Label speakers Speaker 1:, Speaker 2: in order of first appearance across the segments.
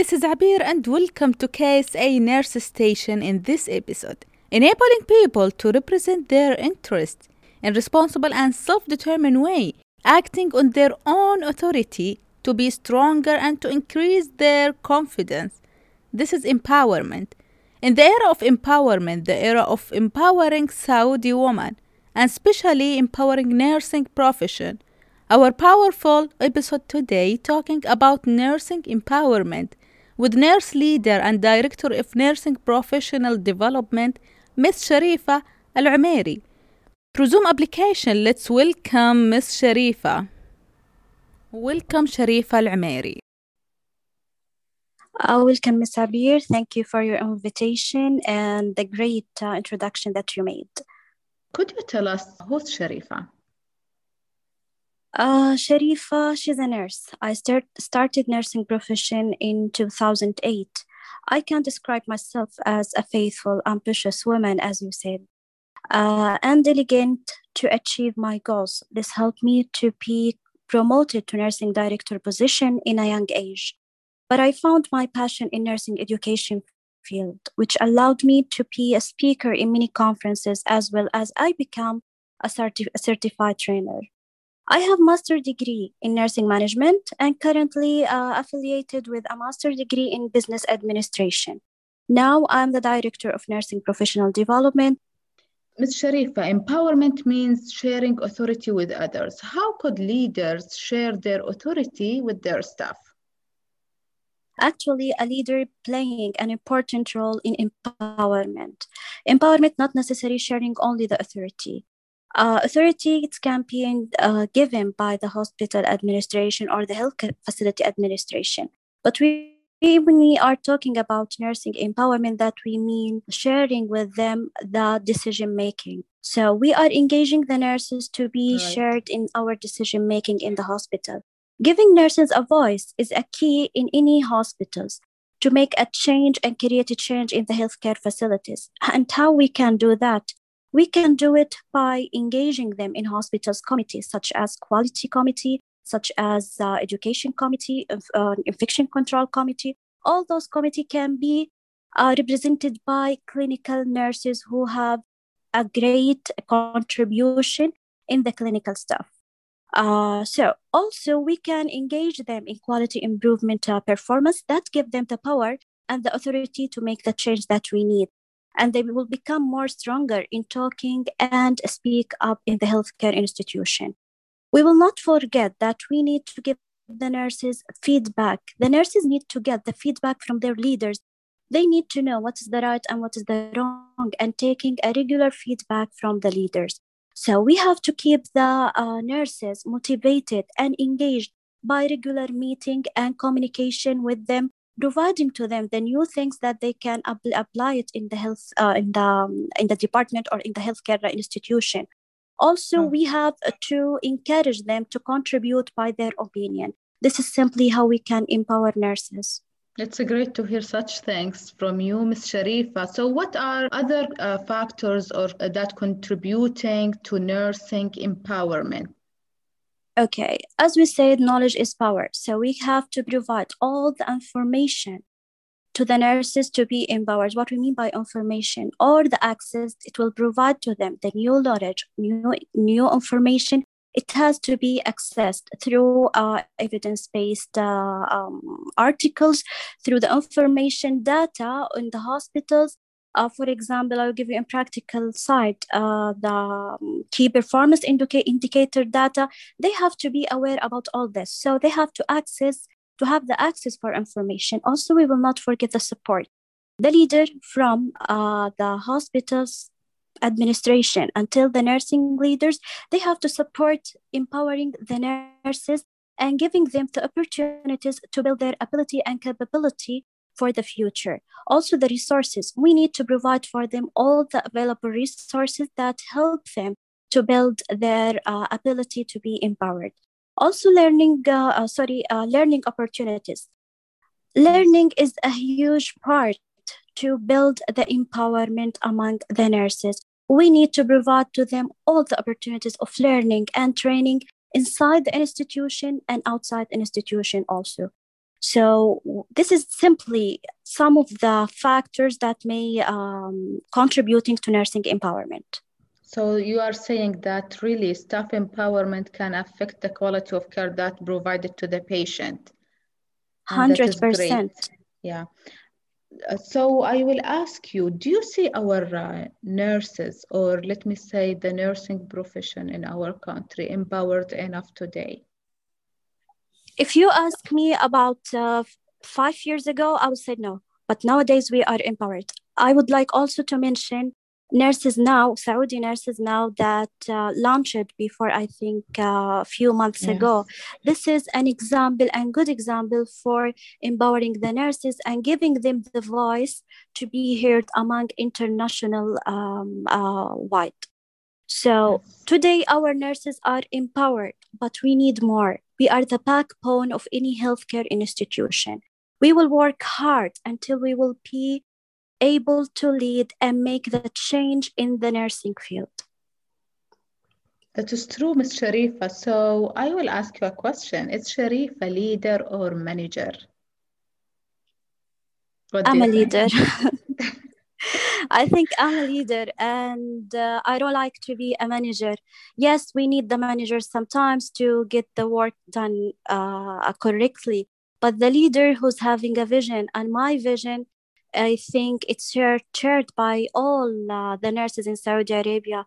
Speaker 1: this is Abir and welcome to KSA Nurse Station in this episode, enabling people to represent their interests in responsible and self-determined way, acting on their own authority to be stronger and to increase their confidence. This is empowerment. In the era of empowerment, the era of empowering Saudi women, and especially empowering nursing profession, our powerful episode today talking about nursing empowerment with nurse leader and director of nursing professional development, Ms. Sharifa Al Umairi. Through Zoom application, let's welcome Ms. Sharifa. Welcome Sharifa Al Umairi.
Speaker 2: Uh, welcome, Ms. Abir. Thank you for your invitation and the great uh, introduction that you made.
Speaker 1: Could you tell us who's Sharifa?
Speaker 2: Uh, Sharifa, she's a nurse. I start, started nursing profession in 2008. I can describe myself as a faithful, ambitious woman, as you said, uh, and diligent to achieve my goals. This helped me to be promoted to nursing director position in a young age. But I found my passion in nursing education field, which allowed me to be a speaker in many conferences as well as I become a, certi- a certified trainer. I have master degree in nursing management and currently uh, affiliated with a master degree in business administration. Now I'm the director of nursing professional development.
Speaker 1: Ms. Sharifa, empowerment means sharing authority with others. How could leaders share their authority with their staff?
Speaker 2: Actually, a leader playing an important role in empowerment. Empowerment not necessarily sharing only the authority. Uh, authority be uh, given by the hospital administration or the health facility administration. But we, when we are talking about nursing empowerment, that we mean sharing with them the decision making. So we are engaging the nurses to be right. shared in our decision making in the hospital. Giving nurses a voice is a key in any hospitals to make a change and create a change in the healthcare facilities. And how we can do that we can do it by engaging them in hospitals committees such as quality committee, such as uh, education committee, uh, infection control committee. All those committee can be uh, represented by clinical nurses who have a great contribution in the clinical stuff. Uh, so also we can engage them in quality improvement uh, performance that give them the power and the authority to make the change that we need and they will become more stronger in talking and speak up in the healthcare institution. We will not forget that we need to give the nurses feedback. The nurses need to get the feedback from their leaders. They need to know what is the right and what is the wrong, and taking a regular feedback from the leaders. So we have to keep the uh, nurses motivated and engaged by regular meeting and communication with them providing to them the new things that they can ap- apply it in the health uh, in the um, in the department or in the healthcare institution also oh. we have to encourage them to contribute by their opinion this is simply how we can empower nurses
Speaker 1: it's great to hear such things from you, Ms. Sharifa. So, what are other uh, factors or uh, that contributing to nursing empowerment?
Speaker 2: Okay, as we said, knowledge is power. So we have to provide all the information to the nurses to be empowered. What we mean by information or the access it will provide to them, the new knowledge, new, new information. It has to be accessed through uh, evidence based uh, um, articles, through the information data in the hospitals uh, for example, I'll give you a practical side, uh, the um, key performance indica- indicator data, they have to be aware about all this. So they have to access, to have the access for information. Also, we will not forget the support. The leader from uh, the hospital's administration until the nursing leaders, they have to support empowering the nurses and giving them the opportunities to build their ability and capability for the future. Also, the resources. We need to provide for them all the available resources that help them to build their uh, ability to be empowered. Also, learning, uh, uh, sorry, uh, learning opportunities. Learning is a huge part to build the empowerment among the nurses. We need to provide to them all the opportunities of learning and training inside the institution and outside the institution also. So this is simply some of the factors that may um, contributing to nursing empowerment.
Speaker 1: So you are saying that really staff empowerment can affect the quality of care that provided to the patient.
Speaker 2: Hundred percent.
Speaker 1: Yeah. Uh, so I will ask you, do you see our uh, nurses, or let me say the nursing profession in our country, empowered enough today?
Speaker 2: If you ask me about uh, five years ago, I would say no. But nowadays we are empowered. I would like also to mention nurses now, Saudi nurses now that uh, launched before I think uh, a few months yes. ago. This is an example and good example for empowering the nurses and giving them the voice to be heard among international um, uh, wide. So yes. today our nurses are empowered, but we need more. We are the backbone of any healthcare institution. We will work hard until we will be able to lead and make the change in the nursing field.
Speaker 1: That is true, Ms. Sharifa. So I will ask you a question. Is Sharifa a leader or manager?
Speaker 2: I'm a leader. I think I'm a leader and uh, I don't like to be a manager. Yes, we need the manager sometimes to get the work done uh, correctly, but the leader who's having a vision and my vision I think it's shared, shared by all uh, the nurses in Saudi Arabia.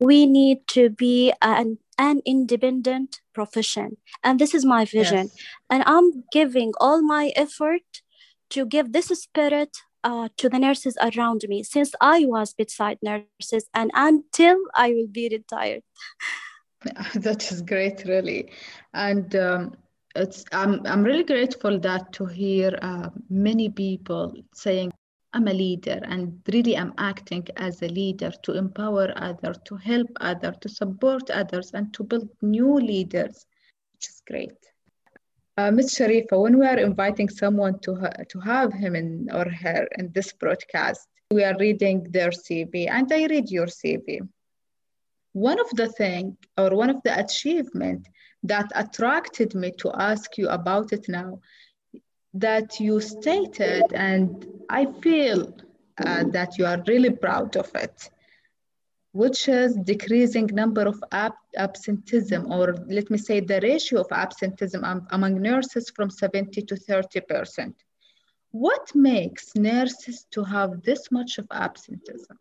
Speaker 2: We need to be an, an independent profession. And this is my vision. Yes. And I'm giving all my effort to give this spirit uh, to the nurses around me since I was bedside nurses and until I will be retired.
Speaker 1: that is great, really. And um, it's I'm I'm really grateful that to hear uh, many people saying I'm a leader and really I'm acting as a leader to empower others, to help others, to support others, and to build new leaders, which is great. Uh, Ms. Sharifa, when we are inviting someone to, ha- to have him in, or her in this broadcast, we are reading their CV, and I read your CV. One of the thing or one of the achievement that attracted me to ask you about it now that you stated and i feel uh, that you are really proud of it which is decreasing number of ab- absenteeism or let me say the ratio of absenteeism among nurses from 70 to 30 percent what makes nurses to have this much of absenteeism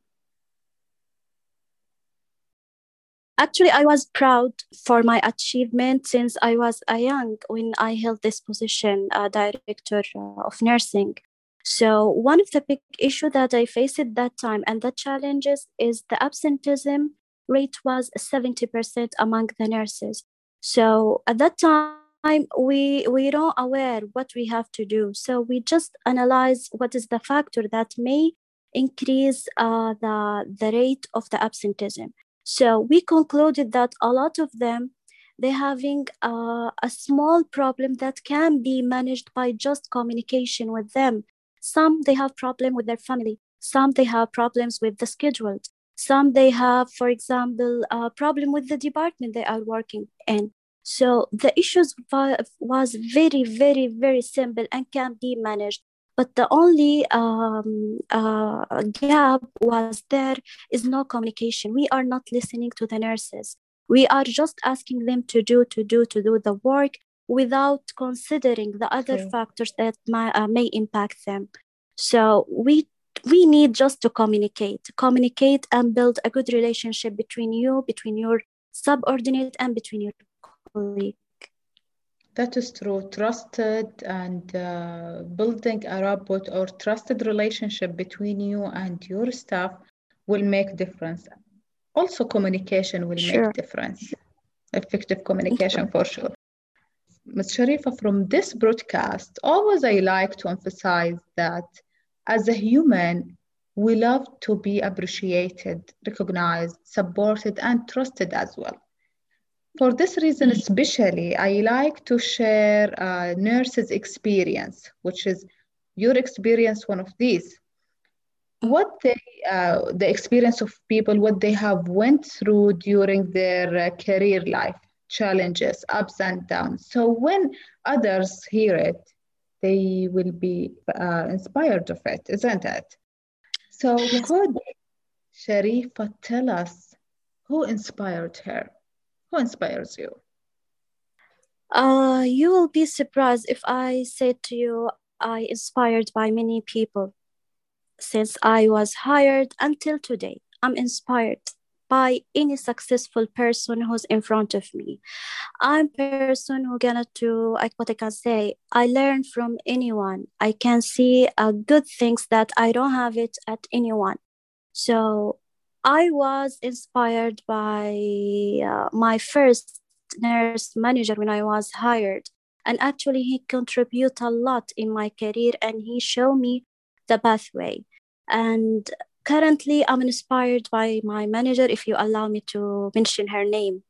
Speaker 2: Actually, I was proud for my achievement since I was a young when I held this position, uh, director of nursing. So one of the big issue that I faced at that time and the challenges is the absenteeism rate was 70% among the nurses. So at that time we we don't aware what we have to do. So we just analyze what is the factor that may increase uh, the the rate of the absenteeism. So we concluded that a lot of them they're having uh, a small problem that can be managed by just communication with them. Some they have problem with their family. Some they have problems with the schedule. Some they have, for example, a problem with the department they are working in. So the issues was very, very, very simple and can be managed but the only um, uh, gap was there is no communication we are not listening to the nurses we are just asking them to do to do to do the work without considering the other okay. factors that may, uh, may impact them so we we need just to communicate communicate and build a good relationship between you between your subordinate and between your colleague
Speaker 1: that is true. Trusted and uh, building a rapport or trusted relationship between you and your staff will make difference. Also, communication will sure. make difference. Effective communication for sure. Ms. Sharifa, from this broadcast, always I like to emphasize that as a human, we love to be appreciated, recognized, supported, and trusted as well. For this reason, mm. especially, I like to share a nurse's experience, which is your experience, one of these. What they, uh, the experience of people, what they have went through during their uh, career life, challenges, ups and downs. So when others hear it, they will be uh, inspired of it, isn't it? So could Sharifa tell us who inspired her? Who inspires you?
Speaker 2: Uh, you will be surprised if I say to you I inspired by many people. Since I was hired until today, I'm inspired by any successful person who's in front of me. I'm person who gonna to like what I can say. I learn from anyone. I can see uh, good things that I don't have it at anyone. So I was inspired by uh, my first nurse manager when I was hired. And actually, he contributed a lot in my career and he showed me the pathway. And currently, I'm inspired by my manager, if you allow me to mention her name,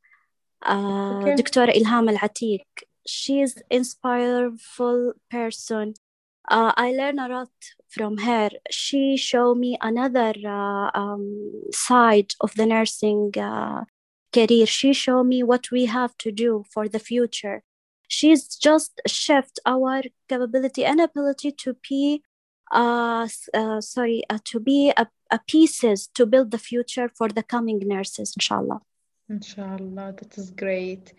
Speaker 2: uh, okay. Dr. Ilham Al Atiq. She's an inspireful person. Uh, I learned a lot from her. She showed me another uh, um, side of the nursing uh, career. She showed me what we have to do for the future. She's just shift our capability and ability to be, uh, uh sorry, uh, to be a pieces to build the future for the coming nurses, inshallah.
Speaker 1: Inshallah, that is great.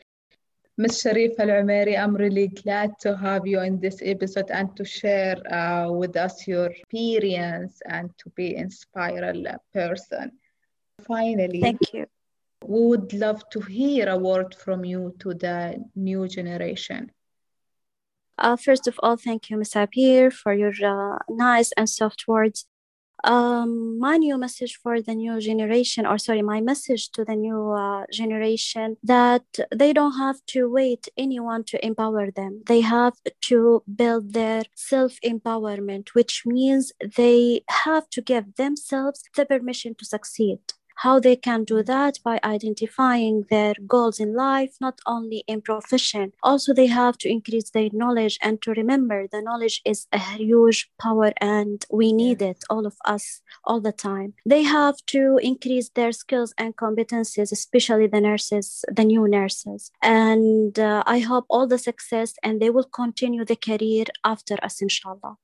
Speaker 1: Ms. Sharifa Al Umairi, I'm really glad to have you in this episode and to share uh, with us your experience and to be inspired person. Finally,
Speaker 2: thank you.
Speaker 1: We would love to hear a word from you to the new generation.
Speaker 2: Uh, first of all, thank you, Ms. Abir, for your uh, nice and soft words. Um, my new message for the new generation, or sorry, my message to the new uh, generation that they don't have to wait anyone to empower them. They have to build their self empowerment, which means they have to give themselves the permission to succeed how they can do that by identifying their goals in life not only in profession. Also they have to increase their knowledge and to remember the knowledge is a huge power and we need it all of us all the time. They have to increase their skills and competencies especially the nurses the new nurses. And uh, i hope all the success and they will continue the career after us inshallah.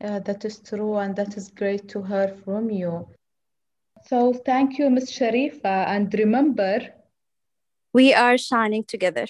Speaker 1: Yeah, that is true, and that is great to hear from you. So thank you, Ms. Sharifa. And remember,
Speaker 2: we are shining together.